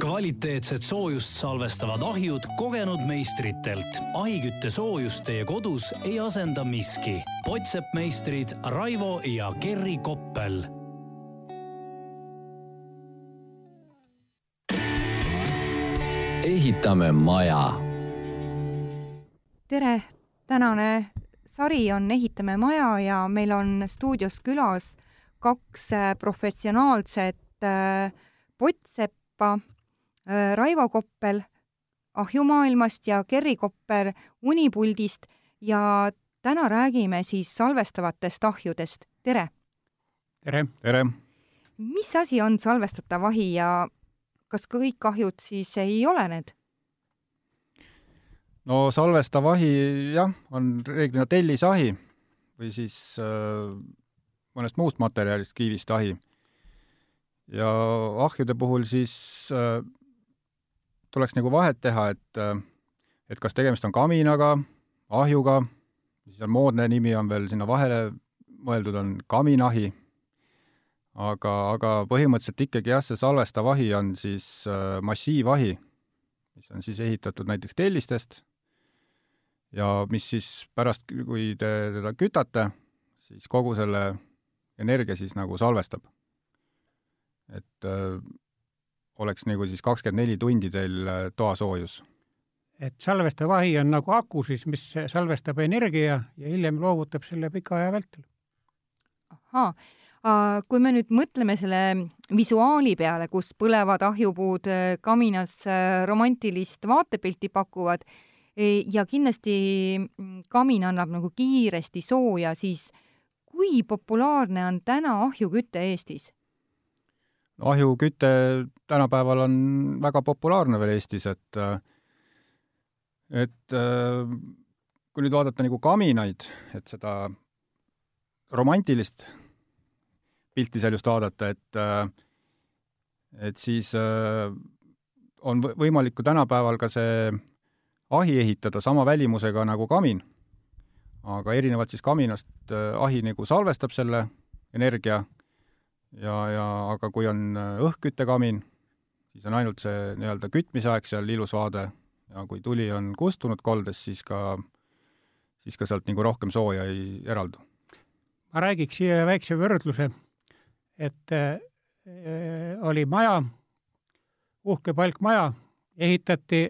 kvaliteetset soojust salvestavad ahjud kogenud meistritelt. ahikütte soojust teie kodus ei asenda miski. Potsepp meistrid Raivo ja Gerri Koppel. ehitame maja. tere, tänane sari on Ehitame maja ja meil on stuudios külas kaks äh, professionaalset äh, pottseppa Äh, Raivo Koppel ahjumaailmast ja Gerri Kopper Unipuldist ja täna räägime siis salvestavatest ahjudest. tere! tere! tere! mis asi on salvestatav ahi ja kas kõik ahjud siis ei ole need? no salvestav ahi jah, on reeglina tellisahi või siis äh, mõnest muust materjalist, kiivist ahi. ja ahjude puhul siis äh, tuleks nagu vahet teha, et et kas tegemist on kaminaga, ahjuga, siis on moodne nimi on veel sinna vahele mõeldud, on kaminahi, aga, aga põhimõtteliselt ikkagi jah, see salvestav ahi on siis äh, massiivahi, mis on siis ehitatud näiteks tellistest ja mis siis pärast, kui te teda kütate, siis kogu selle energia siis nagu salvestab. et äh, oleks nagu siis kakskümmend neli tundi teil äh, toasoojus. et salvestav ahi on nagu aku siis, mis salvestab energia ja hiljem loovutab selle pika aja vältel. ahaa, kui me nüüd mõtleme selle visuaali peale, kus põlevad ahjupuud äh, kaminas äh, romantilist vaatepilti pakuvad e, ja kindlasti mm, kamin annab nagu kiiresti sooja, siis kui populaarne on täna ahjuküte Eestis? Ahjuküte tänapäeval on väga populaarne veel Eestis, et et kui nüüd vaadata nagu kaminaid, et seda romantilist pilti seal just vaadata, et et siis on võimalik ju tänapäeval ka see ahi ehitada sama välimusega nagu kamin. aga erinevalt siis kaminast ahi nagu salvestab selle energia ja, ja aga kui on äh, õhkküttekamin, siis on ainult see nii-öelda kütmise aeg seal ilus vaade ja kui tuli on kustunud koldes, siis ka, siis ka sealt nagu rohkem sooja ei eraldu. ma räägiks siia väikse võrdluse, et äh, oli maja, uhke palkmaja, ehitati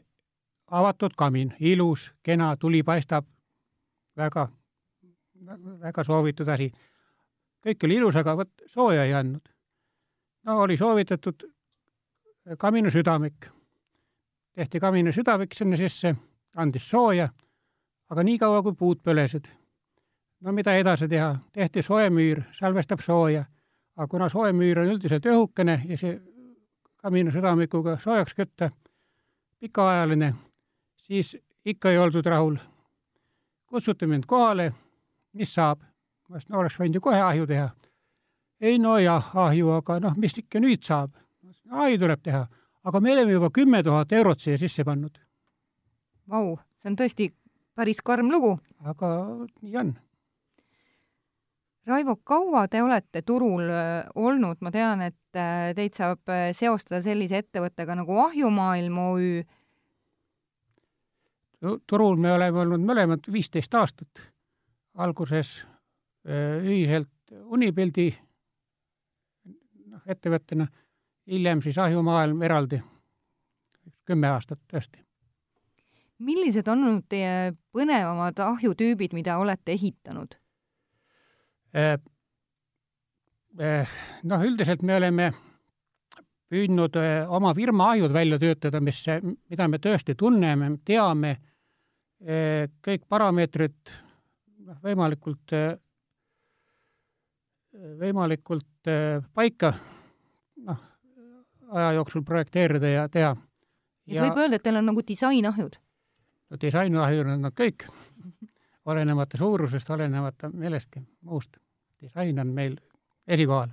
avatud kamin, ilus, kena, tuli paistab, väga, väga soovitud asi kõik oli ilus, aga vot sooja ei andnud. no oli soovitatud kamina südamik. tehti kamina südamik sinna sisse, andis sooja, aga niikaua, kui puud põlesid. no mida edasi teha, tehti soemüür, salvestab sooja, aga kuna soemüür on üldiselt õhukene ja see kamina südamikuga soojaks kütta, pikaajaline, siis ikka ei oldud rahul. kutsuti mind kohale, mis saab ütlesin, no oleks võinud ju kohe ahju teha. ei no jah, ahju, aga noh, mis ikka nüüd saab? ahju tuleb teha, aga me oleme juba kümme tuhat eurot siia sisse pannud. Vau, see on tõesti päris karm lugu. aga nii on. Raivo, kaua te olete turul äh, olnud, ma tean, et äh, teid saab äh, seostada sellise ettevõttega nagu Ahjumaailm OÜ. turul me oleme olnud mõlemad viisteist aastat. alguses ühiselt Unipildi noh, ettevõttena, hiljem siis Ahjumaailm eraldi, kümme aastat tõesti. millised on olnud teie põnevamad ahjutüübid, mida olete ehitanud? Äh, äh, noh, üldiselt me oleme püüdnud oma firma ahjud välja töötada, mis, mida me tõesti tunneme, teame, kõik parameetrid noh, võimalikult võimalikult äh, paika noh, aja jooksul projekteerida ja teha. et võib öelda, et teil on nagu disainahjud? no disainahjud on nad kõik, olenemata suurusest, olenemata millestki muust. disain on meil esikohal.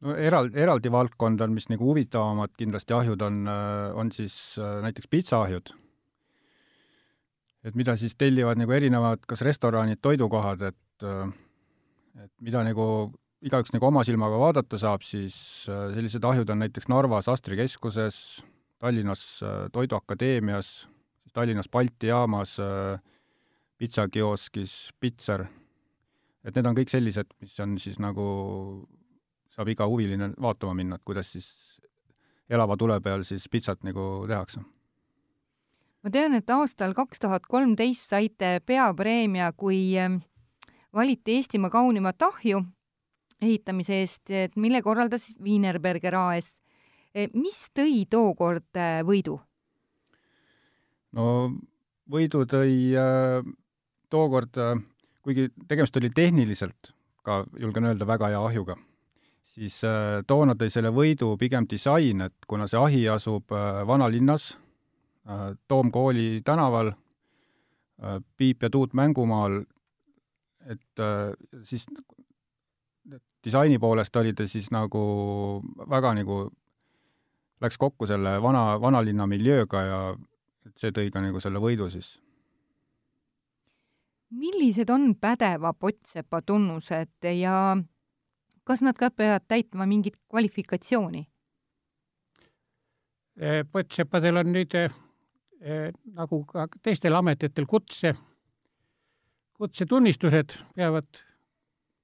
no eraldi, eraldi valdkond on, mis nagu huvitavamad kindlasti ahjud on, äh, on siis äh, näiteks pitsaahjud. et mida siis tellivad nagu erinevad kas restoranid, toidukohad, et et mida nagu igaüks nagu oma silmaga vaadata saab, siis äh, sellised ahjud on näiteks Narvas Astri keskuses, Tallinnas äh, Toiduakadeemias, Tallinnas Balti jaamas, pitsakioskis Pitser, et need on kõik sellised, mis on siis nagu, saab iga huviline vaatama minna, et kuidas siis elava tule peal siis pitsat nagu tehakse. Ma tean, et aastal kaks tuhat kolmteist saite peapreemia, kui ähm, valiti Eestimaa kaunimat ahju ehitamise eest, et mille korraldas Wienerberger AS. E, mis tõi tookord äh, võidu? no võidu tõi äh, tookord kuigi tegemist oli tehniliselt ka, julgen öelda, väga hea ahjuga, siis toona tõi selle võidu pigem disain, et kuna see ahi asub vanalinnas Toomkooli tänaval Piip ja Tuut mängumaal, et äh, siis disaini poolest oli ta siis nagu väga nagu, läks kokku selle vana, vanalinna miljööga ja et see tõi ka nagu selle võidu siis. millised on pädeva pottsepa tunnused ja kas nad ka peavad täitma mingit kvalifikatsiooni? pottseppadel on nüüd eh, nagu ka teistel ametitel kutse kutsetunnistused peavad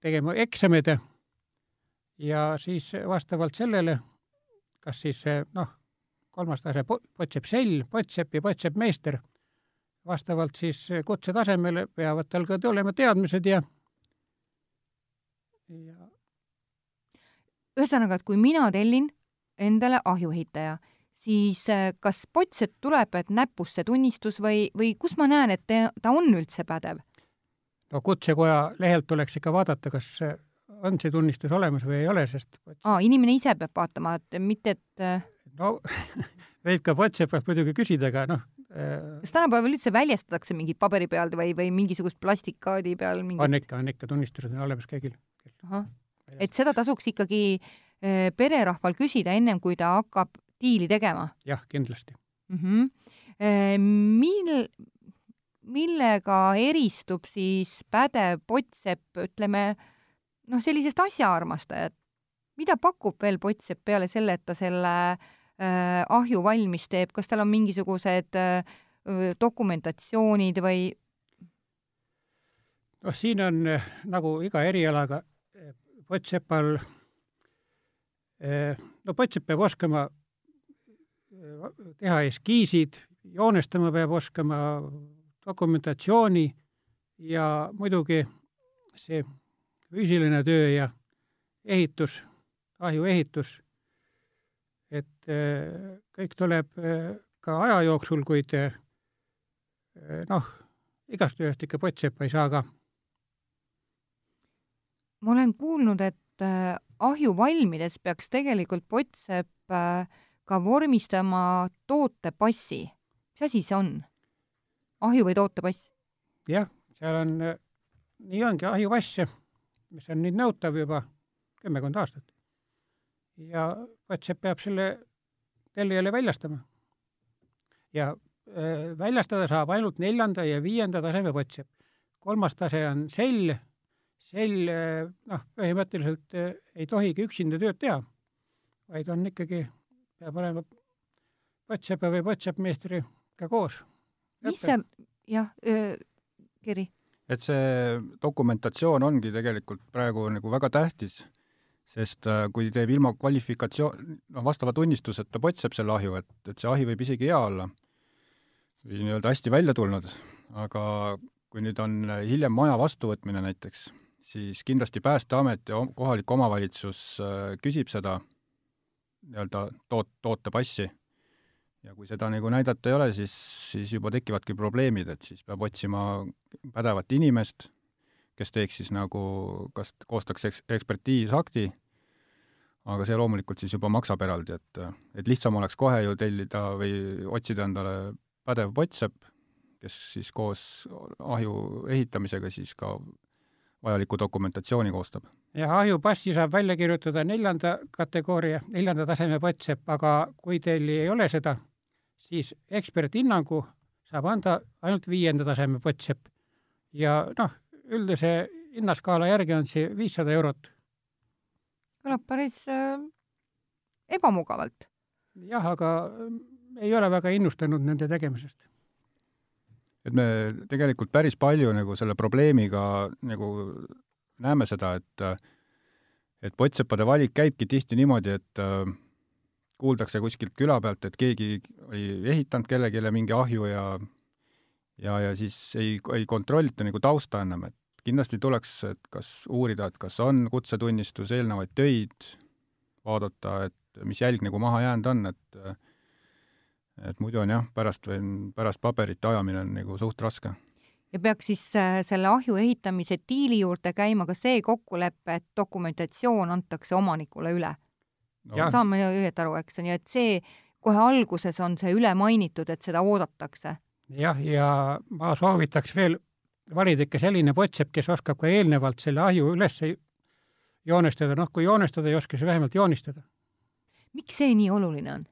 tegema eksamid ja siis vastavalt sellele, kas siis noh, kolmas tase potsepp sell, potsepp ja potsepp meister, vastavalt siis kutsetasemele peavad tal ka olema teadmised ja ja ühesõnaga, et kui mina tellin endale ahjuehitaja, siis kas potsepp tuleb, et näpust see tunnistus või, või kus ma näen, et te, ta on üldse pädev? No Kutsekoja lehelt tuleks ikka vaadata, kas on see tunnistus olemas või ei ole, sest aa, inimene ise peab vaatama, et mitte, et äh, no võib ka Potsepalt muidugi küsida, aga noh äh, kas tänapäeval üldse väljastatakse mingit paberi peal või, või mingisugust plastikaadi peal mingit...? on ikka, on ikka, tunnistused on olemas kõigil. et seda tasuks ikkagi äh, pererahval küsida ennem, kui ta hakkab diili tegema? jah, kindlasti mm. -hmm. Mil-, millega eristub siis pädev potsepp, ütleme, noh, sellisest asjaarmastajat, mida pakub veel potsepp peale selle, et ta selle äh, ahju valmis teeb, kas tal on mingisugused äh, dokumentatsioonid või? noh, siin on äh, nagu iga erialaga äh, pottsepal äh,, no potsepp peab oskama teha eskiisid, joonestama peab oskama dokumentatsiooni ja muidugi see füüsiline töö ja ehitus, ahju ehitus, et äh, kõik tuleb äh, ka aja jooksul, kuid äh, noh, igast ühest ikka pottseppa ei saa ka. ma olen kuulnud, et ahju valmides peaks tegelikult pottsepp ka vormistama tootepassi. mis asi see on? Ahju või tootepass? jah, seal on, nii ongi ahjupass, mis on nüüd nõutav juba kümmekond aastat. ja Potsepp peab selle tellijale väljastama. ja äh, väljastada saab ainult neljanda ja viienda taseme Potsepp. kolmas tase on sell, sell äh, noh, põhimõtteliselt äh, ei tohigi üksinda tööd teha, vaid on ikkagi, peab olema Potsepa või Potseppmeistriga koos mis seal, jah, Keri? et see dokumentatsioon ongi tegelikult praegu nagu väga tähtis, sest äh, kui teeb ilma kvalifikatsioon, noh, vastava tunnistuseta potseb selle ahju, et, et see ahi võib isegi hea olla. Või nii-öelda hästi välja tulnud, aga kui nüüd on hiljem maja vastuvõtmine näiteks, siis kindlasti Päästeamet ja kohalik omavalitsus äh, küsib seda nii-öelda toot-, tootepassi ja kui seda nagu näidata ei ole, siis, siis juba tekivadki probleemid, et siis peab otsima pädevat inimest, kes teeks siis nagu, kas koostaks eks-, ekspertiisakti, aga see loomulikult siis juba maksab eraldi, et, et lihtsam oleks kohe ju tellida või otsida endale pädev pottsepp, kes siis koos ahju ehitamisega siis ka vajalikku dokumentatsiooni koostab. jah, ahjupassi saab välja kirjutada neljanda kategooria, neljanda taseme pottsepp, aga kui teil ei ole seda, siis eksperthinnangu saab anda ainult viienda taseme potsepp. ja noh, üldise hinnaskaala järgi on see viissada eurot kõlab päris äh, ebamugavalt. jah, aga ei ole väga innustunud nende tegemisest. Et me tegelikult päris palju nagu selle probleemiga nagu näeme seda, et et pottsepade valik käibki tihti niimoodi, et äh, kuuldakse kuskilt küla pealt, et keegi oli ehitanud kellelegi mingi ahju ja ja, ja siis ei, ei kontrollita nagu tausta enam, et kindlasti tuleks, et kas uurida, et kas on kutsetunnistus, eelnevaid töid, vaadata, et mis jälg nagu maha jäänud on, et et muidu on jah, pärast või pärast paberite ajamine on nagu suht raske. ja peaks siis äh, selle ahju ehitamise diili juurde käima ka see kokkulepe, et dokumentatsioon antakse omanikule üle no.. saame ju õieti aru, eks on ju, et see kohe alguses on see üle mainitud, et seda oodatakse. jah, ja ma soovitaks veel valida ikka selline pottsepp, kes oskab ka eelnevalt selle ahju üles joonestada, noh, kui joonestada ei oska, siis vähemalt joonistada. miks see nii oluline on?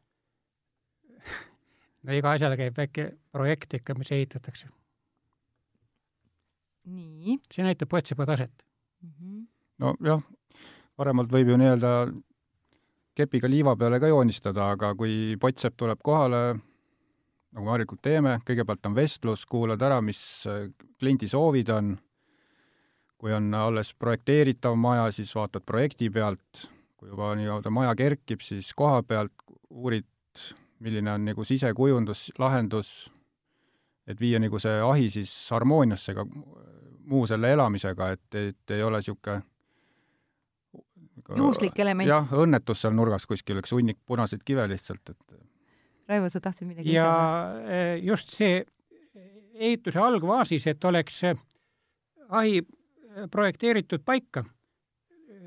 No iga asjale käib väike projekt ikka, mis ehitatakse. nii? see näitab potsepa taset mm. -hmm. nojah, paremalt võib ju nii-öelda kepiga liiva peale ka joonistada, aga kui pottsepp tuleb kohale, nagu me harilikult teeme, kõigepealt on vestlus, kuulad ära, mis äh, kliendi soovid on, kui on alles projekteeritav maja, siis vaatad projekti pealt, kui juba nii-öelda maja kerkib, siis koha pealt uurid, milline on nagu sisekujundus, lahendus, et viia nagu see ahi siis harmooniasse ka muu selle elamisega, et, et ei ole niisugune juhuslik element. jah, õnnetus seal nurgas kuskil, üks hunnik punaseid kive lihtsalt, et Raivo, sa tahtsid midagi ja lisada? E, just see ehituse algfaasis, et oleks ahi projekteeritud paika,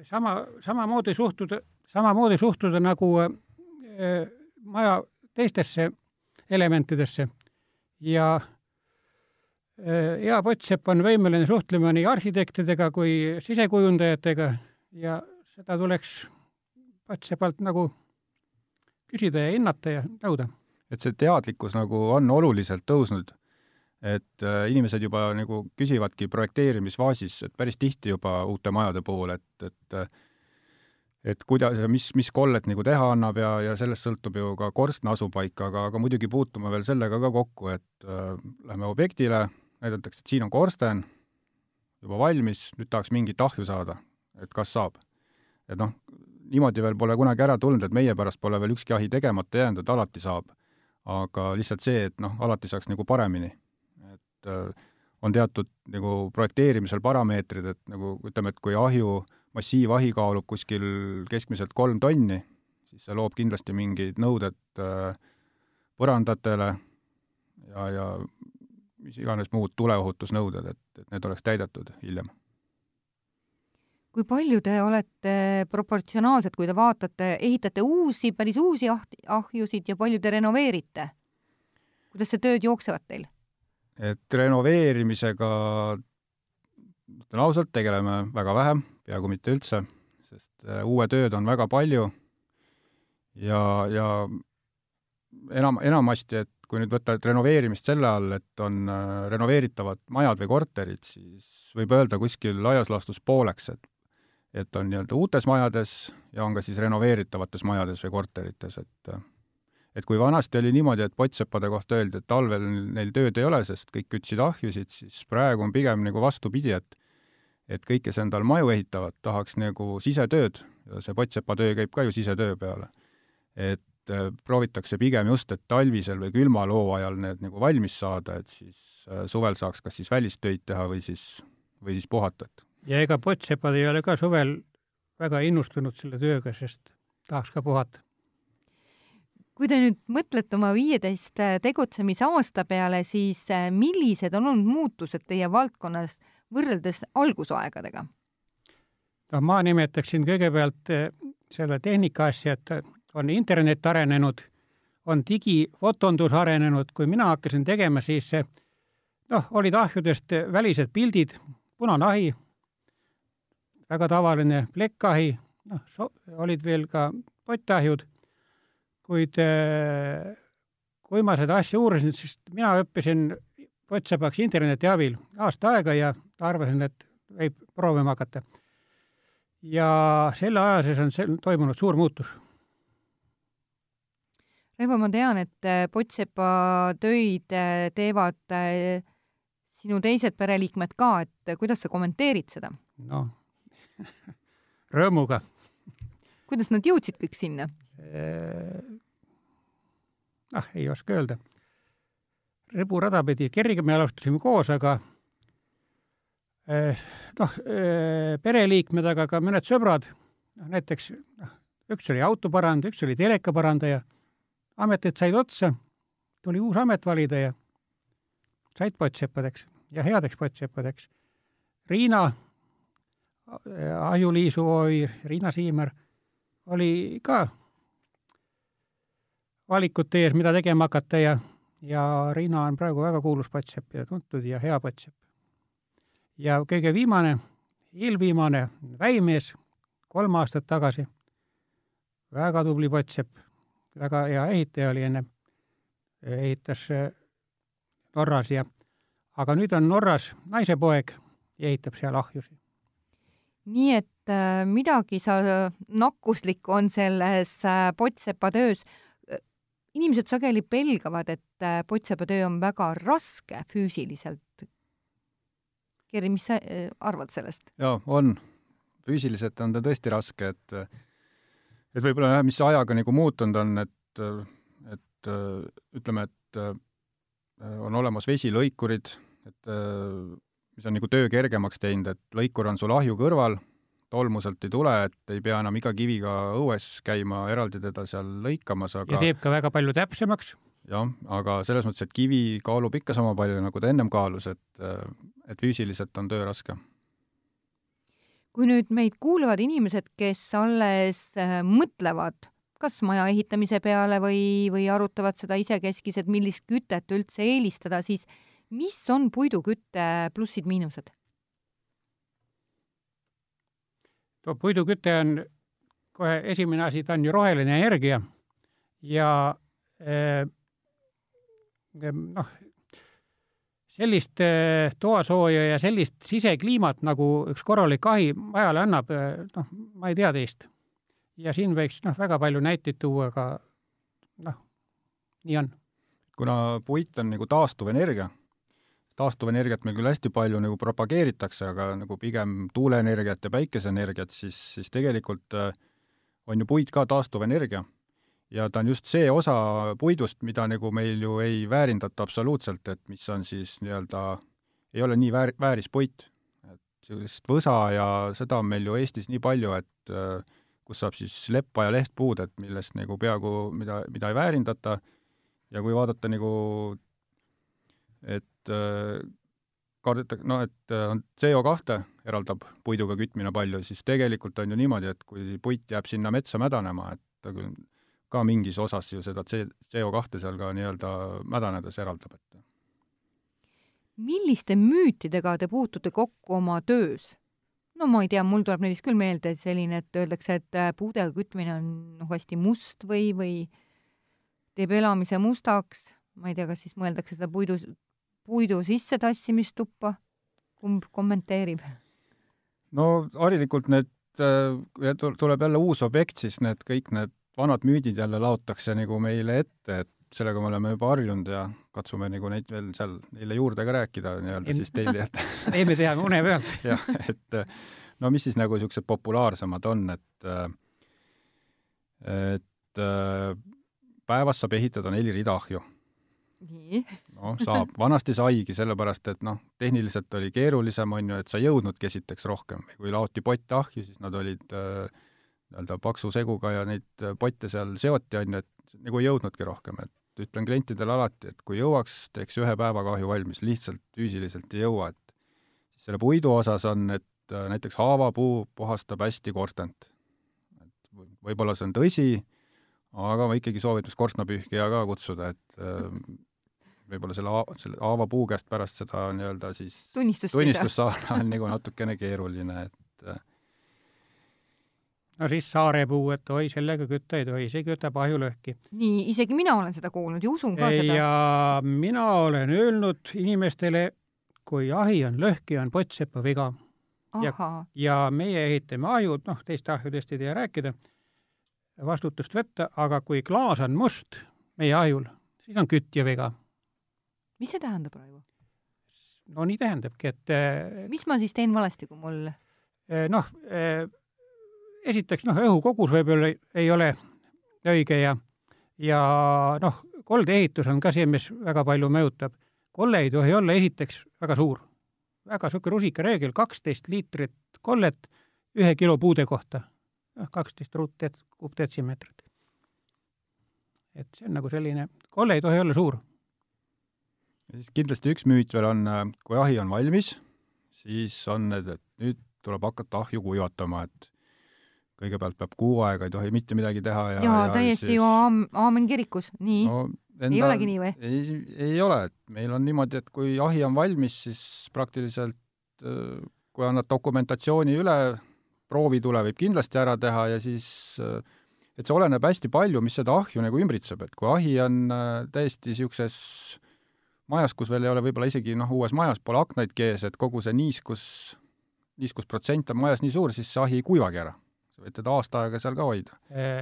sama, samamoodi suhtuda, samamoodi suhtuda nagu e, maja teistesse elementidesse ja e, hea pottsepp on võimeline suhtlema nii arhitektidega kui sisekujundajatega ja seda tuleks pottsepalt nagu küsida ja hinnata ja nõuda. et see teadlikkus nagu on oluliselt tõusnud, et äh, inimesed juba nagu küsivadki projekteerimisfaasis, et päris tihti juba uute majade puhul, et, et et kuidas ja mis, mis kollet nagu teha annab ja, ja sellest sõltub ju ka korstna asupaik, aga, aga muidugi puutume veel sellega ka kokku, et äh, lähme objektile, näidatakse, et siin on korsten juba valmis, nüüd tahaks mingit ahju saada, et kas saab. et noh, niimoodi veel pole kunagi ära tulnud, et meie pärast pole veel ükski ahi tegemata jäänud, et alati saab. aga lihtsalt see, et noh, alati saaks nagu paremini. et äh, on teatud nagu projekteerimisel parameetrid, et nagu ütleme, et kui ahju, massiivahi kaalub kuskil keskmiselt kolm tonni, siis see loob kindlasti mingid nõuded äh, põrandatele ja, ja mis iganes muud tuleohutusnõuded, et, et need oleks täidetud hiljem kui palju te olete proportsionaalsed, kui te vaatate, ehitate uusi, päris uusi ah-, ahjusid ja palju te renoveerite? kuidas see tööd jooksevad teil? et renoveerimisega, ütlen ausalt, tegeleme väga vähe, peaaegu mitte üldse, sest äh, uue tööd on väga palju ja, ja enam, enamasti, et kui nüüd võtta renoveerimist selle all, et on äh, renoveeritavad majad või korterid, siis võib öelda kuskil laias laastus pooleks, et et on nii-öelda uutes majades ja on ka siis renoveeritavates majades või korterites, et et kui vanasti oli niimoodi, et pottsepade kohta öeldi, et talvel neil tööd ei ole, sest kõik kütsid ahjusid, siis praegu on pigem nagu vastupidi, et et kõik, kes endal maju ehitavad, tahaks nagu sisetööd ja see pottsepa töö käib ka ju sisetöö peale. et äh, proovitakse pigem just, et talvisel või külmal hooajal need nagu valmis saada, et siis äh, suvel saaks kas siis välistöid teha või siis, või siis puhata, et ja ega pottsepad ei ole ka suvel väga innustunud selle tööga, sest tahaks ka puhata. kui te nüüd mõtlete oma viieteist tegutsemisaasta peale, siis millised on olnud muutused teie valdkonnas võrreldes algusaegadega? noh, ma nimetaksin kõigepealt eh, selle tehnika asja, et on internet arenenud, on digifotondus arenenud, kui mina hakkasin tegema, siis eh, noh, olid ahjudest välised pildid, punane ahi, väga tavaline plekkahi, noh, olid veel ka pottahjud, kuid kui ma seda asja uurisin, siis mina õppisin pottsepaks interneti abil aasta aega ja arvasin, et võib proovima hakata. ja selle aja sees on sel-, toimunud suur muutus. Raivo, ma tean, et äh, Potsepa töid äh, teevad äh, sinu teised pereliikmed ka, et kuidas sa kommenteerid seda? noh, rõõmuga. kuidas nad jõudsid kõik sinna? ah, ei oska öelda. Riburada pidi, Kerriga me alustasime koos, aga noh, pereliikmed, aga ka mõned sõbrad, noh näiteks noh, üks oli autoparandaja, üks oli telekaparandaja, ametid said otsa, tuli uus amet valida ja said pottseppadeks ja headeks pottseppadeks. Riina Ahju-Liisu OÜ, Riina Siimer, oli ka valikute ees, mida tegema hakata ja, ja Riina on praegu väga kuulus potsepp ja tuntud ja hea potsepp. ja kõige viimane, eelviimane väimees kolm aastat tagasi, väga tubli potsepp, väga hea ehitaja oli enne, ehitas äh, Norras ja aga nüüd on Norras naisepoeg ja ehitab seal ahjusid. nii et äh, midagi sa, nakkuslikku on selles äh, Potsepa töös. Inimesed sageli pelgavad, et äh, Potsepa töö on väga raske füüsiliselt. Kerri, mis sa äh, arvad sellest? jaa, on. füüsiliselt on ta tõesti raske, et et võib-olla jah, mis ajaga nagu muutunud on, et, et ütleme, et on olemas vesilõikurid, et mis on nagu töö kergemaks teinud, et lõikur on sul ahju kõrval, tolmuselt ei tule, et ei pea enam iga kiviga õues käima eraldi teda seal lõikamas, aga ja teeb ka väga palju täpsemaks. jah, aga selles mõttes, et kivi kaalub ikka sama palju, nagu ta ennem kaalus, et, et füüsiliselt on töö raske. kui nüüd meid kuulavad inimesed, kes alles äh, mõtlevad kas maja ehitamise peale või, või arutavad seda isekeskis, et millist kütet üldse eelistada, siis mis on puidukütte plussid-miinused? Puiduküte on kohe esimene asi, ta on ju roheline energia ja eh, noh, sellist eh, toasooja ja sellist sisekliimat, nagu üks korralik ahi majale annab, eh, noh, ma ei tea teist. ja siin võiks noh, väga palju näiteid tuua, aga noh, nii on. kuna puit on nagu taastuvenergia, taastuvenergiat meil küll hästi palju nagu propageeritakse, aga nagu pigem tuuleenergiat ja päikeseenergiat, siis, siis tegelikult äh, on ju puit ka taastuvenergia. ja ta on just see osa puidust, mida nagu meil ju ei väärindata absoluutselt, et mis on siis nii-öelda, ei ole nii väär, vääris puit. et sellist võsa ja seda on meil ju Eestis nii palju, et äh, kus saab siis leppa ja lehtpuud, et millest nagu peaaegu, mida, mida ei väärindata, ja kui vaadata nagu et äh, kardetakse, noh, et äh, on CO2 eraldab puiduga kütmine palju, siis tegelikult on ju niimoodi, et kui puit jääb sinna metsa mädanema, et ta küll ka mingis osas ju seda CO2 seal ka nii-öelda mädanedes eraldab, et milliste müütidega te puutute kokku oma töös? no ma ei tea, mul tuleb näiteks küll meelde selline, et öeldakse, et äh, puudega kütmine on noh, hästi must või, või teeb elamise mustaks, ma ei tea, kas siis mõeldakse seda puidu, puidu sissettassimistuppa, kumb kommenteerib? no harilikult need, äh, tuleb jälle uus objekt, siis need kõik need vanad müüdid jälle laotakse nagu meile ette, et sellega me oleme juba harjunud ja katsume nagu neid veel seal neile juurde ka rääkida nii-öelda siis et ei, me teame une pealt. jah, et no mis siis nagu niisugused populaarsemad on, et et päevas saab ehitada neli rida ahju nii. Noh, saab, vanasti saigi, sellepärast et noh, tehniliselt oli keerulisem, on ju, et sa ei jõudnudki esiteks rohkem, kui laoti potte ahju, siis nad olid äh, nii-öelda paksu seguga ja neid äh, potte seal seoti, on ju, et nagu ei jõudnudki rohkem, et ütlen klientidele alati, et kui jõuaks, teeks ühe päevaga ahju valmis, lihtsalt füüsiliselt ei jõua, et siis selle puidu osas on, et äh, näiteks haavapuu puhastab hästi korstent. et võib-olla see on tõsi, aga ma ikkagi soovitaks korstnapühkija ka kutsuda, et äh, võib-olla selle, selle haavapuu käest pärast seda nii-öelda siis tunnistust, tunnistust saada on nagu natukene keeruline, et äh, no siis saarepuu, et oi, sellega kütta ei tohi, see kütab ahjulõhki. nii, isegi mina olen seda kuulnud ja usun ka seda. ja mina olen öelnud inimestele, kui ahi on lõhki, on pottsepa viga. ahhaa, ja meie ehitame ahjud, noh, teiste ahjudest ei tea rääkida, vastutust võtta, aga kui klaas on must meie ahjul, siis on kütja viga. Mis see tähendab, Raivo? no nii tähendabki, et eh, mis ma siis teen valesti, kui mul eh, noh, esiteks noh, õhukogus võib-olla ei ole õige ja ja noh, koldeehitus on ka see, mis väga palju mõjutab. kolle ei tohi olla esiteks väga suur, väga niisugune rusikareegel, kaksteist liitrit kollet ühe kilo puude kohta, noh, kaksteist ruutteed, kuupdetsimeetrit. et see on nagu selline, kolle ei tohi olla suur ja siis kindlasti üks müüt veel on, kui ahi on valmis, siis on need, et nüüd tuleb hakata ahju kuivatama, et kõigepealt peab kuu aega, ei tohi mitte midagi teha ja jaa, täiesti ju aam-, aamen kirikus, nii. No,, ei olegi nii või? ei, ei ole, et meil on niimoodi, et kui ahi on valmis, siis praktiliselt äh, kui annad dokumentatsiooni üle, proovitule võib kindlasti ära teha ja siis äh, et see oleneb hästi palju, mis seda ahju nagu ümbritseb, et kui ahi on äh, täiesti niisuguses majas, kus veel ei ole võib-olla isegi noh, uues majas pole aknaidki ees, et kogu see niiskus, niiskusprotsent on majas nii suur, siis see ahi ei kuivagi ära. sa võid teda aasta aega seal ka hoida.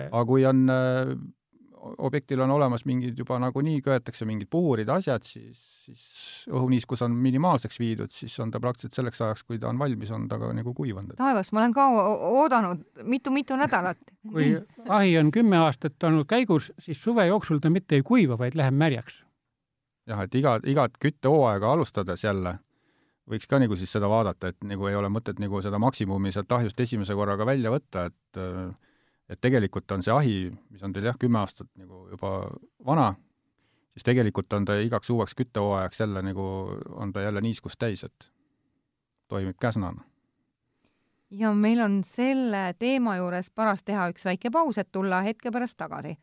Aga kui on äh, objektil on olemas mingid juba nagunii köetakse mingid puhurid, asjad, siis, siis õhuniiskus on minimaalseks viidud, siis on ta praktiliselt selleks ajaks, kui ta on valmis, on ta ka nagu kuivanud. taevas, ma olen ka oodanud mitu-mitu nädalat. kui ahi on kümme aastat olnud käigus, siis suve jooksul ta mitte ei kuiva, vaid läheb märjaks. jah, et iga, igat küttehooaega alustades jälle võiks ka nagu siis seda vaadata, et nagu ei ole mõtet nagu seda maksimumi sealt ahjust esimese korraga välja võtta, et et tegelikult on see ahi, mis on teil jah, kümme aastat nagu juba vana, siis tegelikult on ta igaks uueks küttehooajaks jälle nagu, on ta jälle niiskust täis, et toimib käsnana. ja meil on selle teema juures paras teha üks väike paus, et tulla hetke pärast tagasi.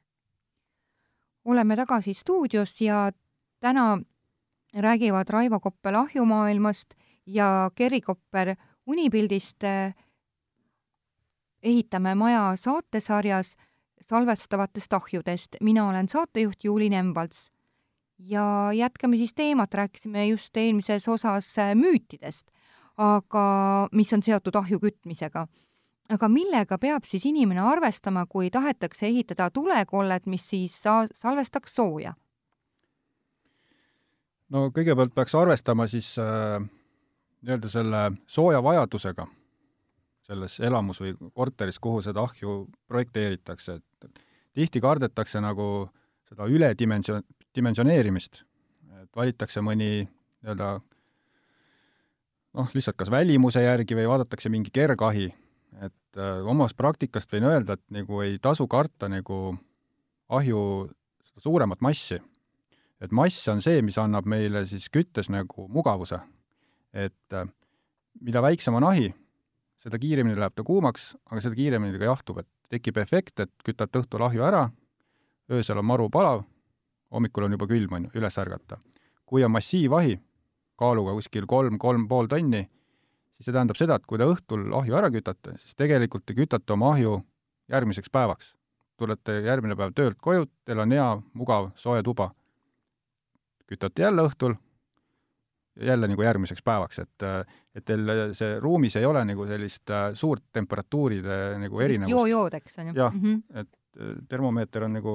oleme tagasi stuudios ja täna räägivad Raivo Koppel ahjumaailmast ja Kerri Kopper Unipildist ehitame maja saatesarjas salvestavatest ahjudest. mina olen saatejuht Juuli Nemvalts. ja jätkame siis teemat, rääkisime just eelmises osas müütidest, aga mis on seotud ahju kütmisega. aga millega peab siis inimene arvestama, kui tahetakse ehitada tulekollet, mis siis sa-, salvestaks sooja? No kõigepealt peaks arvestama siis äh, nii-öelda selle sooja vajadusega selles elamus või korteris, kuhu seda ahju projekteeritakse, et tihti kardetakse nagu seda üledimension-, dimensioneerimist, et valitakse mõni nii-öelda noh, lihtsalt kas välimuse järgi või vaadatakse mingi kergahi, et äh, omast praktikast võin öelda, et nagu ei tasu karta nagu ahju seda suuremat massi et mass on see, mis annab meile siis küttes nagu mugavuse. et äh, mida väiksem on ahi, seda kiiremini läheb ta kuumaks, aga seda kiiremini ta ka jahtub, et tekib efekt, et kütad õhtul ahju ära, öösel on maru palav, hommikul on juba külm, on ju, üles ärgata. kui on massiivahi, kaaluga kuskil kolm, kolm pool tonni, siis see tähendab seda, et kui te õhtul ahju ära kütate, siis tegelikult te kütate oma ahju järgmiseks päevaks. tulete järgmine päev töölt koju, teil on hea, mugav, soe tuba kütate jälle õhtul jälle nagu järgmiseks päevaks, et et teil see ruumis ei ole nagu sellist äh, suurt temperatuuride nagu erinevust. joo-jood, eks on ju? jah mm, -hmm. et äh, termomeeter on nagu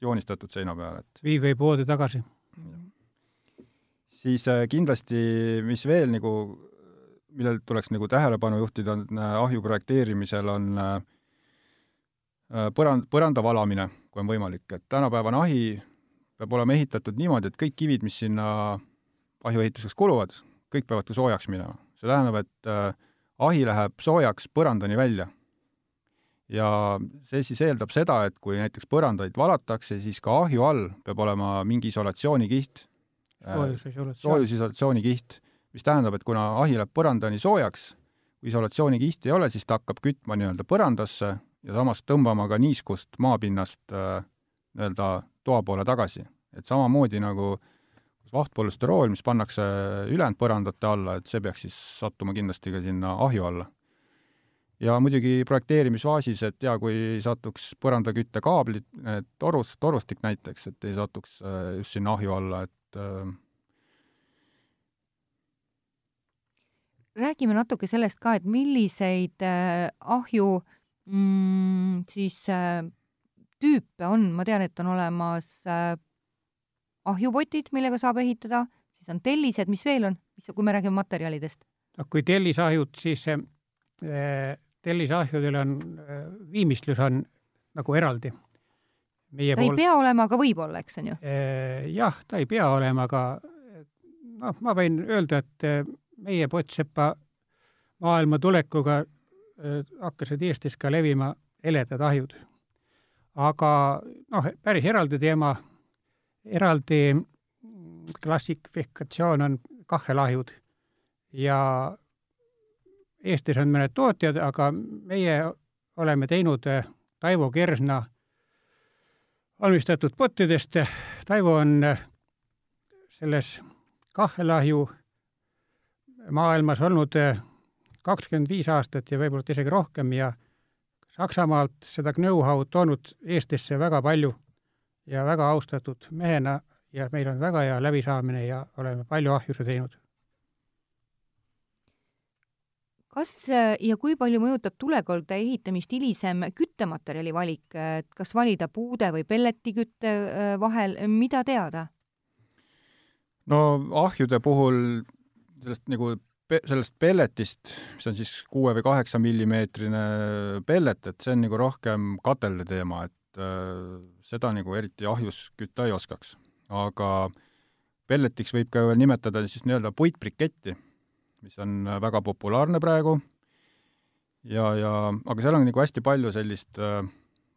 joonistatud seina peale, et vii või poodi tagasi. siis äh, kindlasti, mis veel nagu, millel tuleks nagu tähelepanu juhtida, on ahju projekteerimisel, on põrand, põranda valamine, kui on võimalik, et tänapäevane ahi peab olema ehitatud niimoodi, et kõik kivid, mis sinna ahjuehituseks kuluvad, kõik peavad ka soojaks minema. see tähendab, et äh, ahi läheb soojaks põrandani välja. ja see siis eeldab seda, et kui näiteks põrandaid valatakse, siis ka ahju all peab olema mingi isolatsioonikiht äh,, soojusisolatsioon. soojusisolatsioonikiht, mis tähendab, et kuna ahi läheb põrandani soojaks, kui isolatsioonikihti ei ole, siis ta hakkab kütma nii-öelda põrandasse ja samas tõmbama ka niiskust maapinnast äh, nii-öelda toa poole tagasi. et samamoodi nagu vahtpolüsterool, mis pannakse ülejäänud põrandate alla, et see peaks siis sattuma kindlasti ka sinna ahju alla. ja muidugi projekteerimisfaasis, et jaa, kui satuks põrandaküttekaablid, torus, torustik näiteks, et ei satuks just sinna ahju alla, et räägime natuke sellest ka, et milliseid äh, ahju mm, siis äh, tüüpe on, ma tean, et on olemas äh, ahjupotid, millega saab ehitada, siis on tellised, mis veel on, mis, kui me räägime materjalidest? noh, kui tellisahjud, siis äh, tellisahjudel on äh,, viimistlus on nagu eraldi. ta pool... ei pea olema, aga võib olla, eks on ju? Äh, jah, ta ei pea olema, aga noh, ma võin öelda, et äh, meie Potsepa maailma tulekuga äh, hakkasid Eestis ka levima heledad ahjud. Aga noh, päris eraldi teema, eraldi klassifikatsioon on kahhelahjud ja Eestis on mõned tootjad, aga meie oleme teinud äh, Taivo Kersna valmistatud pottidest. Taivo on äh, selles kahhelahju maailmas olnud äh, kakskümmend viis aastat ja võib-olla isegi rohkem ja Saksamaalt seda know-how'd toonud Eestisse väga palju ja väga austatud mehena ja meil on väga hea läbisaamine ja oleme palju ahjusid teinud. kas äh, ja kui palju mõjutab tulekolde ehitamist hilisem küttematerjali valik, et kas valida puude või pelletikütte äh, vahel, mida teada? no ahjude puhul sellest nagu sellest pelletist, mis on siis kuue või kaheksa millimeetrine pellet, et see on nagu rohkem katelde teema, et äh, seda nagu eriti ahjus kütta ei oskaks. aga pelletiks võib ka veel nimetada siis nii-öelda puitbriketti, mis on väga populaarne praegu ja, ja aga seal on nagu hästi palju sellist äh,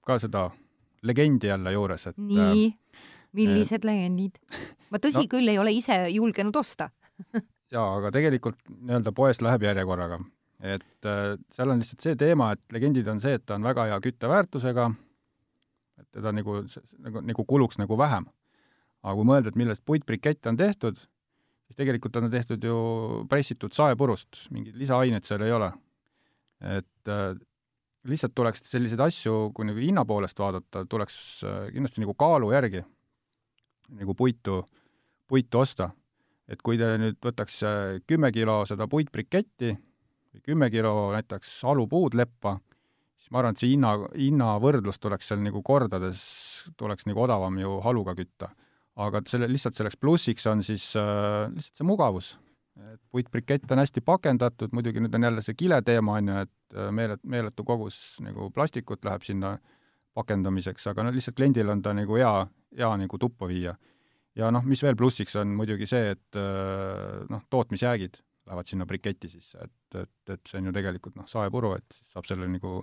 ka seda legendi jälle juures, et nii äh,, millised äh, legendid? ma tõsi no, küll ei ole ise julgenud osta jaa, aga tegelikult nii-öelda poes läheb järjekorraga. et äh, seal on lihtsalt see teema, et legendid on see, et ta on väga hea kütteväärtusega, et teda nagu, nagu, nagu kuluks nagu vähem. aga kui mõelda, et millest puitbrikett on tehtud, siis tegelikult on ta tehtud ju pressitud saepurust, mingeid lisaaineid seal ei ole. et äh, lihtsalt tuleks selliseid asju, kui nagu hinna poolest vaadata, tuleks äh, kindlasti nagu kaalu järgi nagu puitu, puitu osta et kui te nüüd võtaks äh, kümme kilo seda puitbriketti või kümme kilo näiteks alupuud leppa, siis ma arvan, et see hinna, hinnavõrdlus tuleks seal nagu kordades, tuleks nagu odavam ju haluga kütta. aga selle, lihtsalt selleks plussiks on siis äh, lihtsalt see mugavus. et puitbrikett on hästi pakendatud, muidugi nüüd on jälle see kile teema, on ju, et äh, meelet-, meeletu kogus nagu plastikut läheb sinna pakendamiseks, aga no lihtsalt kliendil on ta nagu hea, hea nagu tuppa viia ja noh, mis veel plussiks on muidugi see, et äh, noh, tootmisjäägid lähevad sinna briketti sisse, et, et, et see on ju tegelikult noh, saepuru, et siis saab selle nagu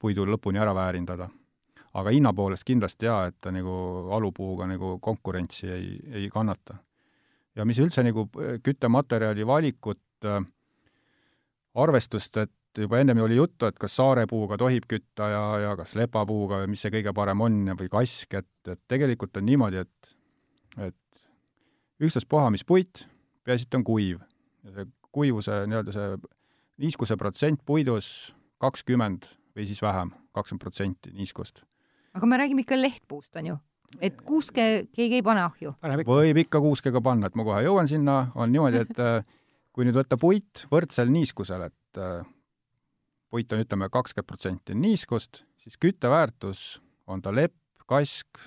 puidu lõpuni ära väärindada. aga hinna poolest kindlasti jaa, et ta nagu alupuuga nagu konkurentsi ei, ei kannata. ja mis üldse nagu äh, küttematerjali valikut äh, arvestust, et juba ennem oli juttu, et kas saarepuuga tohib kütta ja, ja kas lepapuuga või mis see kõige parem on või kask, et, et tegelikult on niimoodi, et et ükstaspuha, mis puit, peaasi, et on kuiv. ja see kuivuse nii-öelda see niiskuse protsent puidus kakskümmend või siis vähem, kakskümmend protsenti niiskust. aga me räägime ikka lehtpuust, on ju? et kuuske keegi ei pane ahju? võib ikka kuuskega panna, et ma kohe jõuan sinna, on niimoodi, et äh, kui nüüd võtta puit võrdsel niiskusel, et äh, puit on, ütleme, kakskümmend protsenti niiskust, siis kütteväärtus, on ta lepp, kask,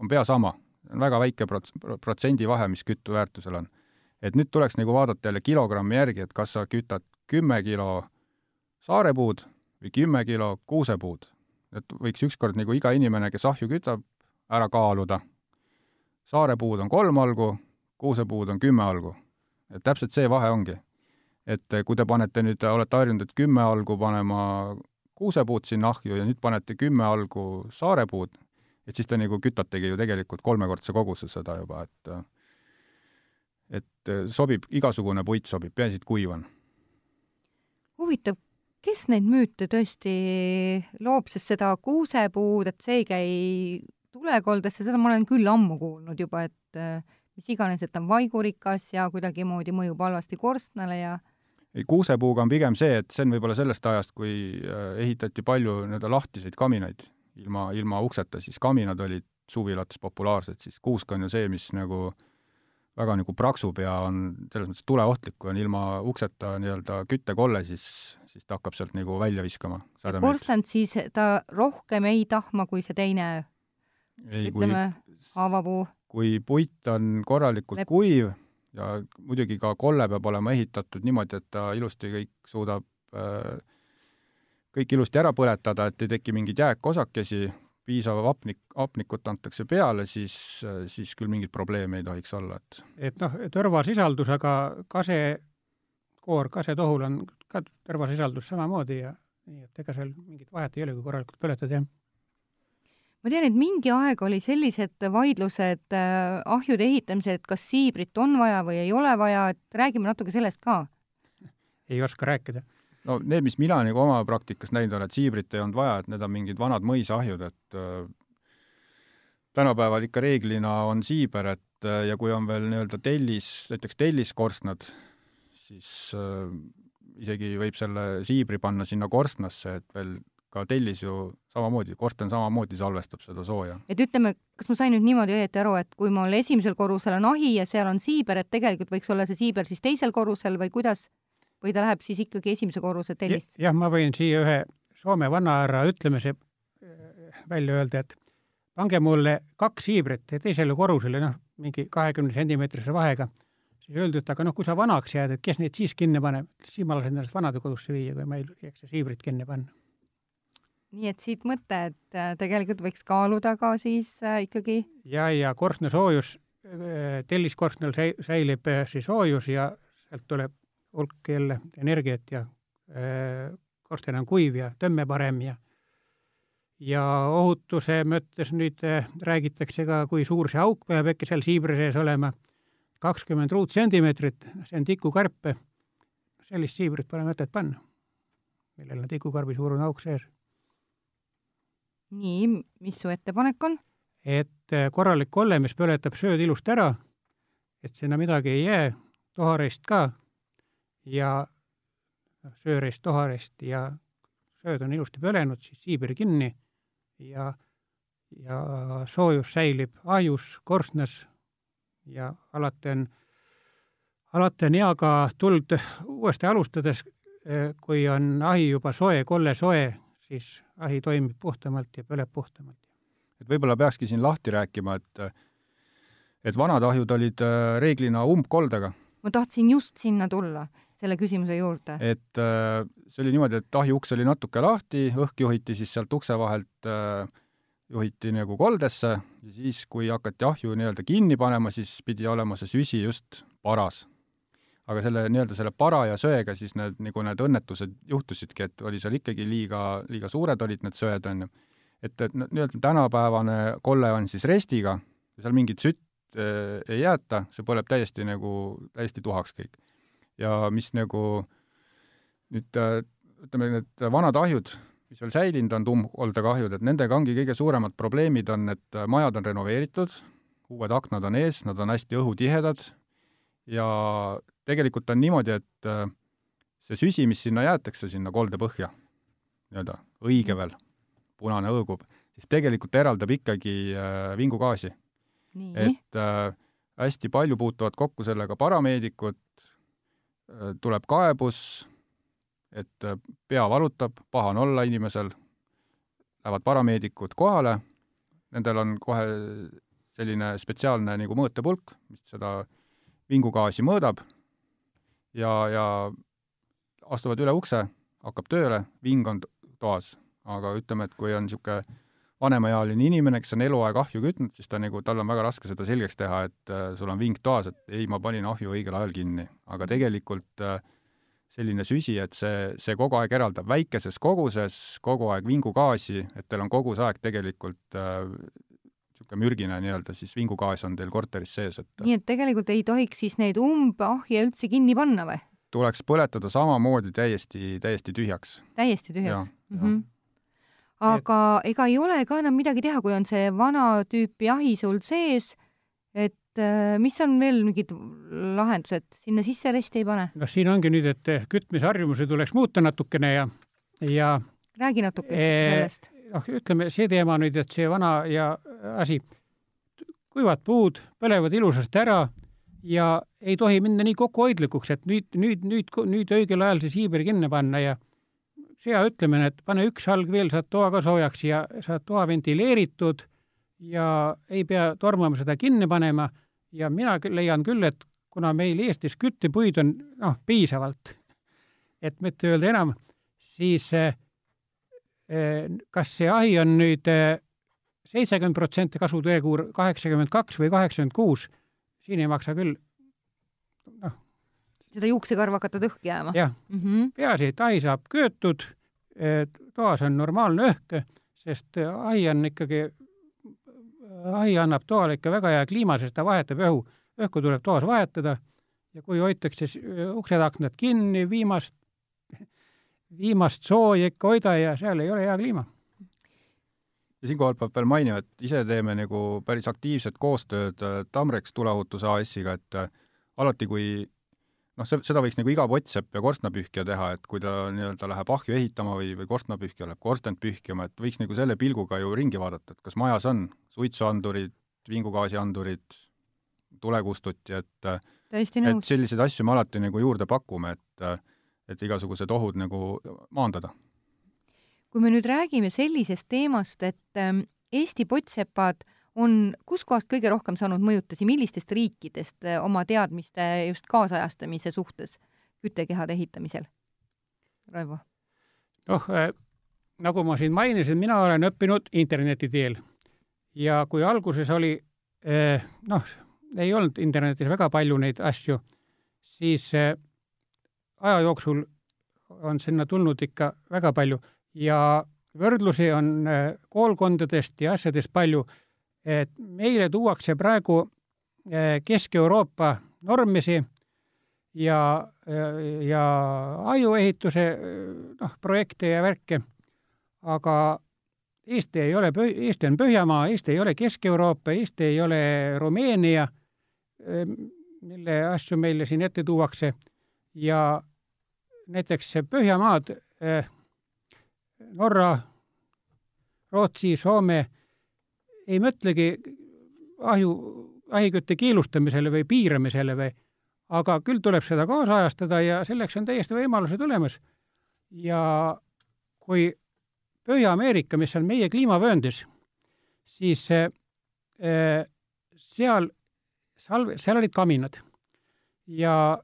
on pea sama, on väga väike prots-, protsendi vahe, mis kütteväärtusel on. et nüüd tuleks nagu vaadata jälle kilogrammi järgi, et kas sa kütad kümme kilo saarepuud või kümme kilo kuusepuud. et võiks ükskord nagu iga inimene, kes ahju kütab, ära kaaluda. saarepuud on kolm algu, kuusepuud on kümme algu. et täpselt see vahe ongi. et kui te panete nüüd, olete harjunud, et kümme algu panema kuusepuud sinna ahju ja nüüd panete kümme algu saarepuud, et siis te nagu kütategi ju tegelikult kolmekordse koguse seda juba, et et sobib, igasugune puit sobib, peaasi, et kuiv on. huvitav, kes neid müüte tõesti loob, sest seda kuusepuud, et see ei käi tulekoldesse, seda ma olen küll ammu kuulnud juba, et mis iganes, et ta on vaigurikas ja kuidagimoodi mõjub halvasti korstnale ja ei, kuusepuuga on pigem see, et see on võib-olla sellest ajast, kui äh, ehitati palju nii-öelda lahtiseid kaminaid ilma, ilma ukseta, siis kaminad olid suvilates populaarsed, siis kuusk on ju see, mis nagu väga nagu praksub ja on selles mõttes tuleohtlik, kui on ilma ukseta nii-öelda küttekolle, siis, siis ta hakkab sealt nagu välja viskama. korstent siis ta rohkem ei tahma kui see teine, ütleme, haavapuu? kui puit on korralikult Lep. kuiv ja muidugi ka kolle peab olema ehitatud niimoodi, et ta ilusti kõik suudab äh, kõik ilusti ära põletada, et ei teki mingeid jääkosakesi, piisav hapnik, hapnikut antakse peale, siis, siis küll mingit probleemi ei tohiks olla, et et noh, tõrvasisaldus, aga kase, koor kasetohul on ka tõrvasisaldus samamoodi ja nii et ega seal mingit vahet ei ole, kui korralikult põletad, jah ma tean, et mingi aeg oli sellised vaidlused äh, ahjude ehitamisel, et kas siibrit on vaja või ei ole vaja, et räägime natuke sellest ka. ei oska rääkida no need, mis mina nagu oma praktikas näinud olen, et siibrit ei olnud vaja, et need on mingid vanad mõisaahjud, et äh, tänapäeval ikka reeglina on siiber, et äh, ja kui on veel nii-öelda tellis, näiteks telliskorstnad, siis äh, isegi võib selle siibri panna sinna korstnasse, et veel ka tellis ju samamoodi, korsten samamoodi salvestab seda sooja. et ütleme, kas ma sain nüüd niimoodi õieti aru, et kui mul esimesel korrusel on ahi ja seal on siiber, et tegelikult võiks olla see siiber siis teisel korrusel või kuidas? Või ta läheb siis ikkagi esimese korruse tellist? jah, ma võin siia ühe Soome vanahärra ütlemise äh, välja öelda, et pange mulle kaks hiibrit teisele korrusele, noh, mingi kahekümne sentimeetrise vahega, siis öeldi, et aga noh, kui sa vanaks jääd, et kes neid siis kinni paneb, siis ma lasen ennast vanadekodusse viia, kui ma ei jaksa hiibrit kinni panna. nii et siit mõte, et äh, tegelikult võiks kaaluda ka siis äh, ikkagi ja, ja korstna soojus, telliskorstnal säilib siis soojus ja sealt tuleb hulk jälle energiat ja äh, korsten on kuiv ja tõmme parem ja ja ohutuse mõttes nüüd äh, räägitakse ka, kui suur see auk peab äkki seal siibri sees olema, kakskümmend ruutsentimeetrit, see on tikukarp, sellist siibrit pole mõtet panna, millel on tikukarbi suurune auk sees. nii, mis su ettepanek on? et äh, korralik kolle, mis põletab sööd ilusti ära, et sinna midagi ei jää, tohareist ka ja noh, sööreist, tohareist ja sööd on ilusti põlenud, siis siiber kinni ja, ja soojus säilib ahjus, korstnas ja alati on, alati on hea ka tuld uuesti alustades, eh, kui on ahi juba soe, kolle soe, siis ahi toimib puhtamalt ja põleb puhtamalt. et võib-olla peakski siin lahti rääkima, et et vanad ahjud olid eh, reeglina umbkoldega. ma tahtsin just sinna tulla selle küsimuse juurde? et äh, see oli niimoodi, et ahi uks oli natuke lahti, õhk juhiti siis sealt ukse vahelt äh, juhiti nagu koldesse ja siis, kui hakati ahju nii-öelda kinni panema, siis pidi olema see süsi just paras. aga selle nii-öelda selle para ja söega siis need, nagu need õnnetused juhtusidki, et oli seal ikkagi liiga, liiga suured olid need söed, on ju. et, et nii-öelda tänapäevane kolle on siis restiga, seal mingit sütt äh, ei jäeta, see põleb täiesti nagu, täiesti tuhaks kõik ja mis nagu nüüd äh, ütleme, need vanad ahjud, mis veel säilinud on, tuumholdega ahjud, et nendega ongi kõige suuremad probleemid on, et äh, majad on renoveeritud, uued aknad on ees, nad on hästi õhutihedad ja tegelikult on niimoodi, et äh, see süsi, mis sinna jäetakse, sinna kolde põhja, nii-öelda õigevel, punane hõõgub, siis tegelikult eraldab ikkagi vingugaasi. et äh, hästi palju puutuvad kokku sellega parameedikud, tuleb kaebus, et äh, pea valutab, paha on olla inimesel, lähevad parameedikud kohale, nendel on kohe selline spetsiaalne nagu mõõtepulk, mis seda vingugaasi mõõdab. Ja, ja astuvad üle ukse, hakkab tööle, ving on toas. aga ütleme, et kui on niisugune vanemaealine inimene, kes on eluaeg ahju kütnud, siis ta nagu, tal on väga raske seda selgeks teha, et äh, sul on ving toas, et ei, ma panin ahju õigel ajal kinni. aga tegelikult äh, selline süsi, et see, see kogu aeg eraldab väikeses koguses kogu aeg vingugaasi, et teil on kogu see aeg tegelikult niisugune äh, mürgine nii-öelda siis vingugaas on teil korteris sees, et nii et tegelikult ei tohiks siis neid umbahje üldse kinni panna või? tuleks põletada samamoodi täiesti, täiesti tühjaks. täiesti tühjaks? Mm -hmm aga et... ega ei ole ka enam midagi teha, kui on see vana tüüpi ahi sul sees, et äh, mis on veel mingid lahendused, sinna sisse resti ei pane? noh, siin ongi nüüd, et kütmisharjumusi tuleks muuta natukene ja, ja räägi natuke ee, sellest. noh, ütleme see teema nüüd, et see vana ja asi, kuivad puud põlevad ilusasti ära ja ei tohi minna nii kokkuhoidlikuks, et nüüd, nüüd, nüüd, nüüd õigel ajal see siiber kinni panna ja see hea ütlemine, et pane üks salg veel, saad toa ka soojaks ja saad toa ventileeritud ja ei pea tormama seda kinni panema ja mina küll leian küll, et kuna meil Eestis küttepuid on noh, piisavalt, et mitte öelda enam, siis eh, eh kas see ahi on nüüd eh, seitsekümmend protsenti kasuteeguur, kaheksakümmend kaks või kaheksakümmend kuus, siin ei maksa küll. Seda juuksekarva hakata õhk jääma? jah mm -hmm., peaasi, et ahi saab köötud, toas on normaalne õhk, sest ahi on ikkagi, ahi annab toale ikka väga hea kliima, sest ta vahetab õhu, õhku tuleb toas vahetada ja kui hoitakse uksed-aknad kinni, viimast, viimast sooja ikka hoida ja seal ei ole hea kliima ja siinkohal peab veel mainima, et ise teeme nagu päris aktiivset koostööd Tamrex tuleohutuse AS-iga, et alati, kui noh, see, seda võiks nagu iga pottsepp ja korstnapühkija teha, et kui ta nii-öelda läheb ahju ehitama või, või korstnapühkija läheb korstent pühkima, et võiks nagu selle pilguga ju ringi vaadata, et kas majas on suitsuandurid, vingugaasiandurid, tulekustuti, et äh, et selliseid asju me alati nagu juurde pakume, et et igasugused ohud nagu maandada. Kui me nüüd räägime sellisest teemast, et ähm, Eesti pottsepad on kuskohast kõige rohkem saanud mõjutusi, millistest riikidest äh, oma teadmiste just kaasajastamise suhtes küttekehade ehitamisel? Raivo? noh äh,, nagu ma siin mainisin, mina olen õppinud interneti teel ja kui alguses oli äh, noh, ei olnud internetis väga palju neid asju, siis äh, aja jooksul on sinna tulnud ikka väga palju ja võrdlusi on koolkondadest ja asjadest palju, et meile tuuakse praegu äh, Kesk-Euroopa normisi ja, äh, ja ajuehituse noh, projekte ja värke, aga Eesti ei ole, Eesti on Põhjamaa, Eesti ei ole Kesk-Euroopa, Eesti ei ole Rumeenia, mille asju meile siin ette tuuakse. Ja näiteks Põhjamaad eh, Norra, Rootsi, Soome ei mõtlegi ahju, ahikütte keelustamisele või piiramisele või, aga küll tuleb seda kaasajastada ja selleks on täiesti võimalused olemas. ja kui Põhja-Ameerika, mis on meie kliimavööndis, siis äh, seal salve, seal olid kaminad ja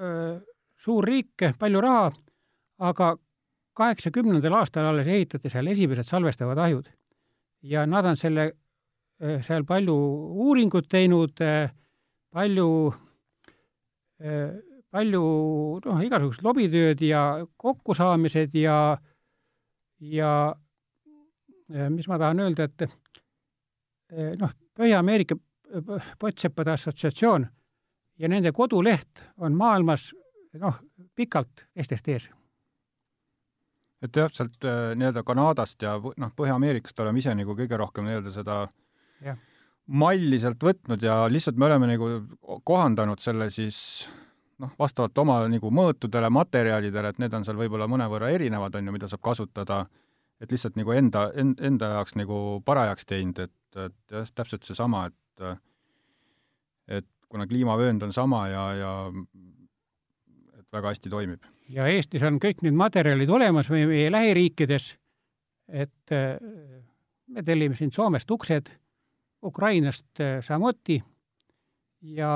äh, suur riik, palju raha, aga kaheksakümnendal aastal alles ehitati seal esimesed salvestavad ahjud ja nad on selle, eh, seal palju uuringut teinud, eh, palju, eh, palju noh, igasugust lobitööd ja kokkusaamised ja, ja mis ma tahan öelda, et noh, Põhja-Ameerika Pottsepade Assotsiatsioon ja nende koduleht on maailmas noh, pikalt teistest ees et jah, sealt äh, nii-öelda Kanadast ja noh, Põhja-Ameerikast oleme ise nagu kõige rohkem nii-öelda seda ja. malli sealt võtnud ja lihtsalt me oleme nagu kohandanud selle siis noh, vastavalt oma nagu mõõtudele, materjalidele, et need on seal võib-olla mõnevõrra erinevad, on ju, mida saab kasutada, et lihtsalt nagu enda, enda jaoks nagu parajaks teinud, et, et jah, täpselt seesama, et et kuna kliimavöönd on sama ja, ja et väga hästi toimib ja Eestis on kõik need materjalid olemas või meie lähiriikides, et äh, me tellime siin Soomest uksed, Ukrainast äh, samuti. Ja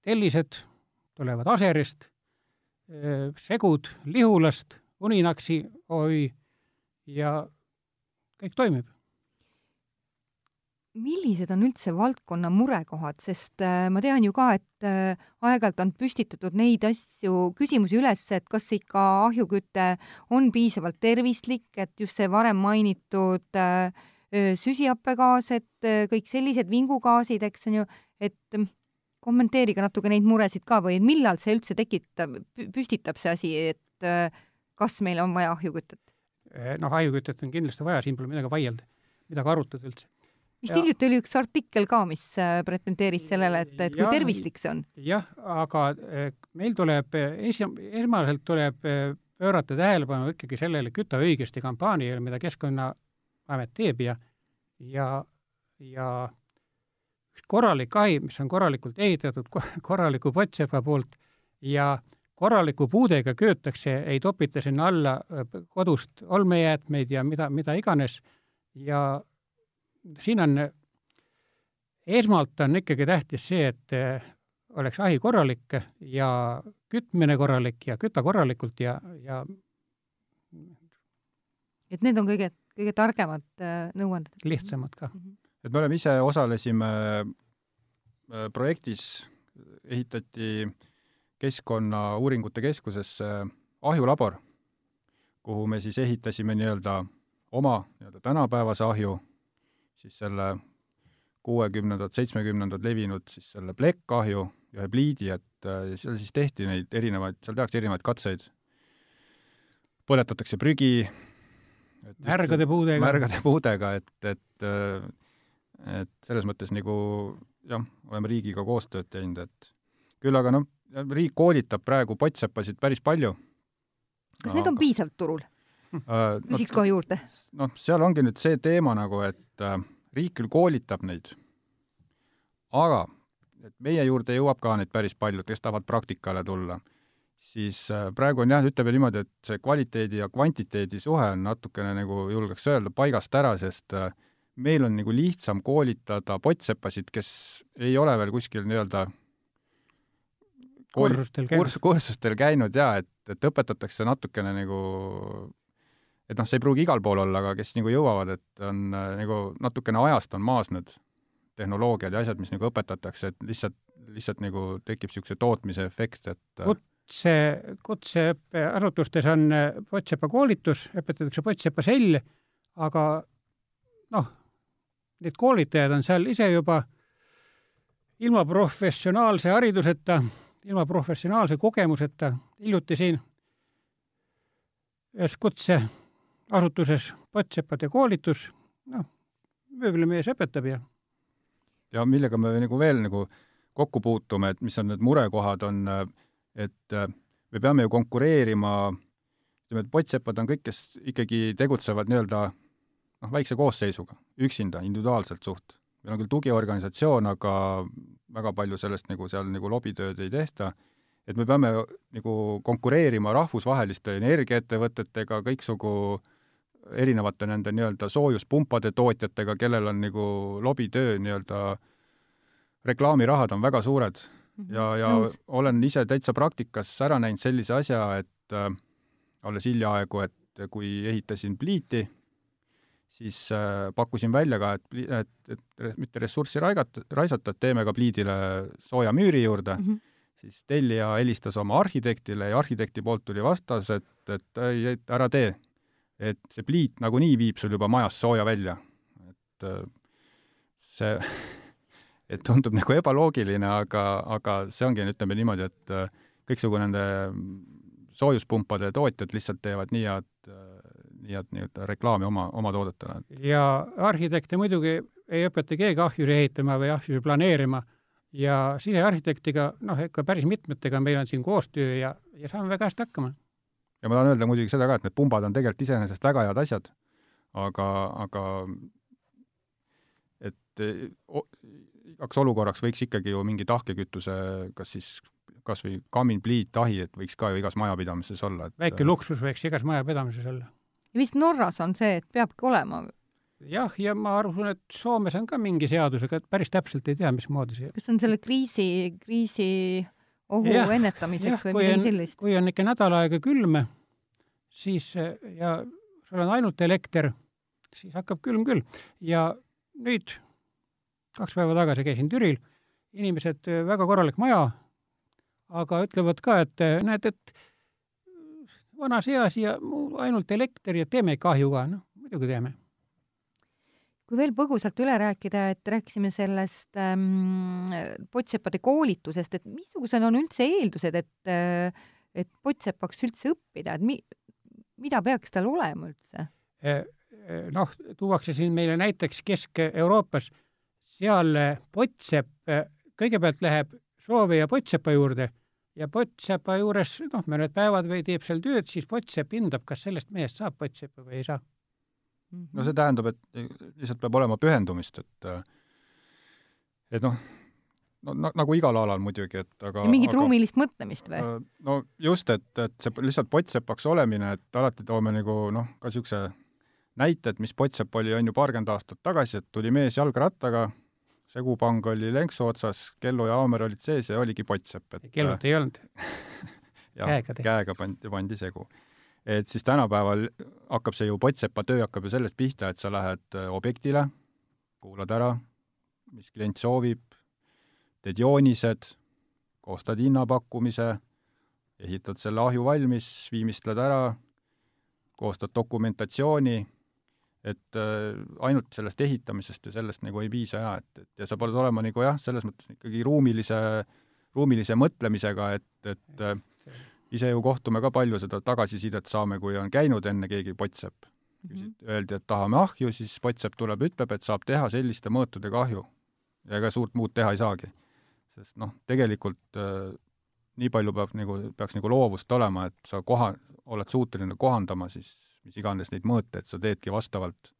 tellised tulevad Aserist, äh, segud Lihulast, Uninaksi OÜ ja kõik toimib millised on üldse valdkonna murekohad, sest äh, ma tean ju ka, et äh, aeg-ajalt on püstitatud neid asju, küsimusi üles, et kas ikka ahjuküte on piisavalt tervislik, et just see varem mainitud äh, süsihappegaas, et kõik sellised vingugaasid, eks on ju, et kommenteerige natuke neid muresid ka või millal see üldse tekitab, püstitab see asi, et kas meil on vaja ahjukütet? noh, ahjukütet on kindlasti vaja, siin pole midagi vaielda, midagi arutada üldse vist hiljuti oli üks artikkel ka, mis äh, pretendeeris sellele, et, et kui ja, tervislik see on. jah, aga äh, meil tuleb äh, esi-, esmaselt tuleb pöörata tähelepanu ikkagi sellele Küta õigesti kampaaniale, mida Keskkonnaamet teeb ja, ja, ja korralik ahi, mis on korralikult ehitatud korraliku pottsepa poolt ja korraliku puudega köötakse, ei topita sinna alla kodust olmejäätmeid ja mida, mida iganes ja siin on, esmalt on ikkagi tähtis see, et äh, oleks ahi korralik ja kütmine korralik ja küta korralikult ja, ja et need on kõige, kõige targemad äh, nõuanded. lihtsamad ka mm. -hmm. et me oleme ise, osalesime äh, projektis, ehitati Keskkonnauuringute Keskusesse ahjulabor, kuhu me siis ehitasime nii-öelda oma nii-öelda tänapäevase ahju, siis selle kuuekümnendad, seitsmekümnendad levinud siis selle plekkahju ja ühe pliidi, et äh, seal siis tehti neid erinevaid, seal tehakse erinevaid katseid. põletatakse prügi, märgade puudega. märgade puudega, et, et, äh, et selles mõttes nagu jah, oleme riigiga koostööd teinud, et küll aga noh, riik koolitab praegu pottsepasid päris palju. kas aga... neid on piisavalt turul? Küsiks kohe juurde. noh, seal ongi nüüd see teema nagu, et uh, riik küll koolitab neid, aga et meie juurde jõuab ka neid päris palju, kes tahavad praktikale tulla, siis uh, praegu on jah, ütleme niimoodi, et see kvaliteedi ja kvantiteedi suhe on natukene nagu julgeks öelda paigast ära, sest uh, meil on nagu lihtsam koolitada pottsepasid, kes ei ole veel kuskil nii-öelda kursustel käinud kurs,. kursustel käinud jaa, et, et õpetatakse natukene nagu et noh, see ei pruugi igal pool olla, aga kes nagu jõuavad, et on äh, nagu natukene ajast on maas need tehnoloogiad ja asjad, mis nagu õpetatakse, et lihtsalt, lihtsalt nagu tekib niisuguse tootmise efekt, et äh, kutse, kutseõppeasutustes on äh, pottsepa koolitus, õpetatakse pottsepa sell, aga noh, need koolitajad on seal ise juba ilma professionaalse hariduseta, ilma professionaalse kogemuseta, hiljuti siin ühes kutse asutuses pottsepade koolitus, noh, mööblimees õpetab ja ja millega me nagu veel nagu kokku puutume, et mis on need murekohad, on, et me peame ju konkureerima, ütleme, et pottsepad on kõik, kes ikkagi tegutsevad nii-öelda noh, väikse koosseisuga, üksinda, individuaalselt suht. meil on küll tugiorganisatsioon, aga väga palju sellest nagu seal nagu lobitööd ei tehta, et me peame nagu konkureerima rahvusvaheliste energiaettevõtetega, kõiksugu äh, erinevate nende nii-öelda soojuspumpade tootjatega, kellel on nagu lobitöö nii-öelda, reklaamirahad on väga suured mhm. ja, ja Nõus. olen ise täitsa praktikas ära näinud sellise asja, et äh, alles hiljaaegu, et kui ehitasin pliiti, siis äh, pakkusin välja ka, et, et, et mitte ressurssi raigata, raisata, et teeme ka pliidile sooja müüri juurde mm, -hmm. siis tellija helistas oma arhitektile ja arhitekti poolt tuli vastus, et, et ei, et ära tee et see pliit nagunii viib sul juba majast sooja välja. et äh, see, et tundub nagu ebaloogiline, aga, aga see ongi, ütleme niimoodi, et äh, kõiksugu nende soojuspumpade tootjad lihtsalt teevad nii head, äh, nii head nii-öelda reklaami oma, oma toodetele. ja arhitekte muidugi ei õpeta keegi ahjusi ehitama või ahjusi planeerima ja sisearhitektiga, noh, ikka päris mitmetega meil on siin koostöö ja, ja saame väga hästi hakkama ja ma tahan öelda muidugi seda ka, et need pumbad on tegelikult iseenesest väga head asjad, aga, aga et igaks olukorraks võiks ikkagi ju mingi tahkekütuse, kas siis kas või kamin, pliit, ahi, et võiks ka ju igas majapidamises olla, et väike luksus võiks igas majapidamises olla. ja vist Norras on see, et peabki olema? jah, ja ma arvan, et Soomes on ka mingi seadusega, et päris täpselt ei tea, mismoodi see kas on selle kriisi, kriisi ohu ja, ennetamiseks ja, või midagi sellist? kui on ikka nädal aega külm, siis ja sul on ainult elekter, siis hakkab külm küll. ja nüüd, kaks päeva tagasi käisin Türil, inimesed, väga korralik maja, aga ütlevad ka, et näed, et vanas eas ja ainult elekter ja teeme ikka ahju ka, noh, muidugi teeme kui veel põgusalt üle rääkida, et rääkisime sellest ähm, pottsepade koolitusest, et missugused on üldse eeldused, et äh, et pottsepaks üldse õppida, et mi-, mida peaks tal olema üldse? E, e, noh, tuuakse siin meile näiteks Kesk-Euroopas, seal pottsepp kõigepealt läheb soovija pottsepa juurde ja pottsepa juures, noh, mõned päevad või teeb seal tööd, siis pottsepp hindab, kas sellest mehest saab pottseppa või ei saa no see tähendab, et lihtsalt peab olema pühendumist, et et noh, no, no nagu igal alal muidugi, et aga ja mingit aga, ruumilist mõtlemist või? Äh, no just, et, et see lihtsalt pottsepaks olemine, et alati toome nagu noh, ka niisuguse näite, et mis pottsepp oli, on ju, paarkümmend aastat tagasi, et tuli mees jalgrattaga, segupang oli lenksu otsas, Kello ja Aamer olid sees ja oligi pottsepp, et kellot ei olnud käega tehti. käega pandi, pandi segu. Et siis tänapäeval hakkab see ju, pottsepa töö hakkab ju sellest pihta, et sa lähed äh, objektile, kuulad ära, mis klient soovib, teed joonised, koostad hinnapakkumise, ehitad selle ahju valmis, viimistled ära, koostad dokumentatsiooni, et äh, ainult sellest ehitamisest ja sellest nagu ei piisa ja et, et ja sa pead olema nagu jah, selles mõttes ikkagi ruumilise, ruumilise mõtlemisega, et, et äh, ise ju kohtume ka palju seda tagasisidet saame, kui on käinud enne keegi pottsepp mm. -hmm. Öeldi, et tahame ahju, siis pottsepp tuleb, ütleb, et saab teha selliste mõõtudega ahju. ja ega suurt muud teha ei saagi. sest noh, tegelikult äh, nii palju peab nagu, peaks nagu loovust olema, et sa koha, oled suuteline kohandama siis mis iganes neid mõõte, et sa teedki vastavalt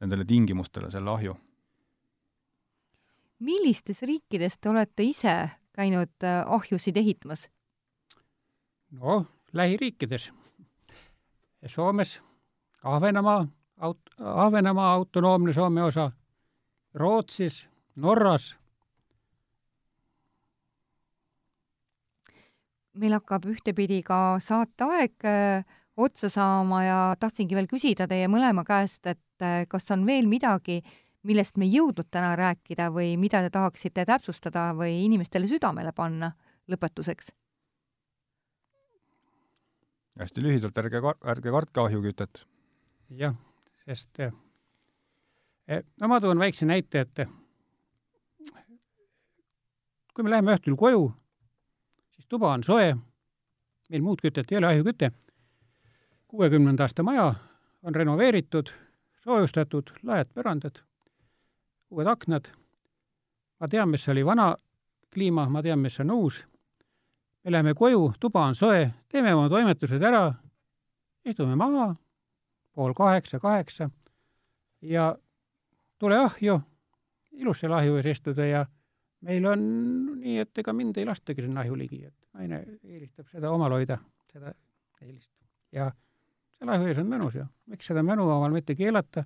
nendele tingimustele selle ahju. millistes riikides te olete ise käinud äh, ahjusid ehitamas? Noh, lähiriikides. Soomes Ahvenamaa, Ahvenamaa autonoomne Soome osa, Rootsis, Norras. meil hakkab ühtepidi ka saateaeg äh, otsa saama ja tahtsingi veel küsida teie mõlema käest, et äh, kas on veel midagi, millest me ei jõudnud täna rääkida või mida te tahaksite täpsustada või inimestele südamele panna lõpetuseks hästi lühidalt, ärge, ärge kartke ahjukütet. jah, sest eh, eh, no ma toon väikse näite, et kui me läheme õhtul koju, siis tuba on soe, meil muud kütet ei ole, ahjuküte, kuuekümnenda aasta maja on renoveeritud, soojustatud, laed põrandad, uued aknad, ma tean, mis oli vana kliima, ma tean, mis on uus me läheme koju, tuba on soe, teeme oma toimetused ära, istume maha, pool kaheksa, kaheksa ja tule ahju, ilus seal ahju ees istuda ja meil on nii, et ega mind ei lastagi sinna ahju ligi, et naine eelistab seda omal hoida, seda eelist. ja seal ahju ees on mõnus ju, miks seda mänu omal mitte keelata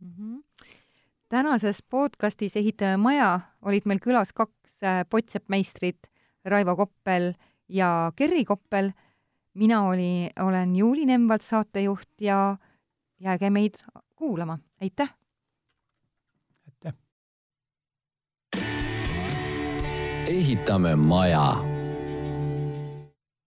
mm. -hmm. tänases podcastis Ehitame maja olid meil külas kaks äh, potseppmeistrit Raivo Koppel ja Kerri Koppel. mina oli, olen Juuli Nemvalt, saatejuht ja jääge meid kuulama, aitäh! aitäh! ehitame maja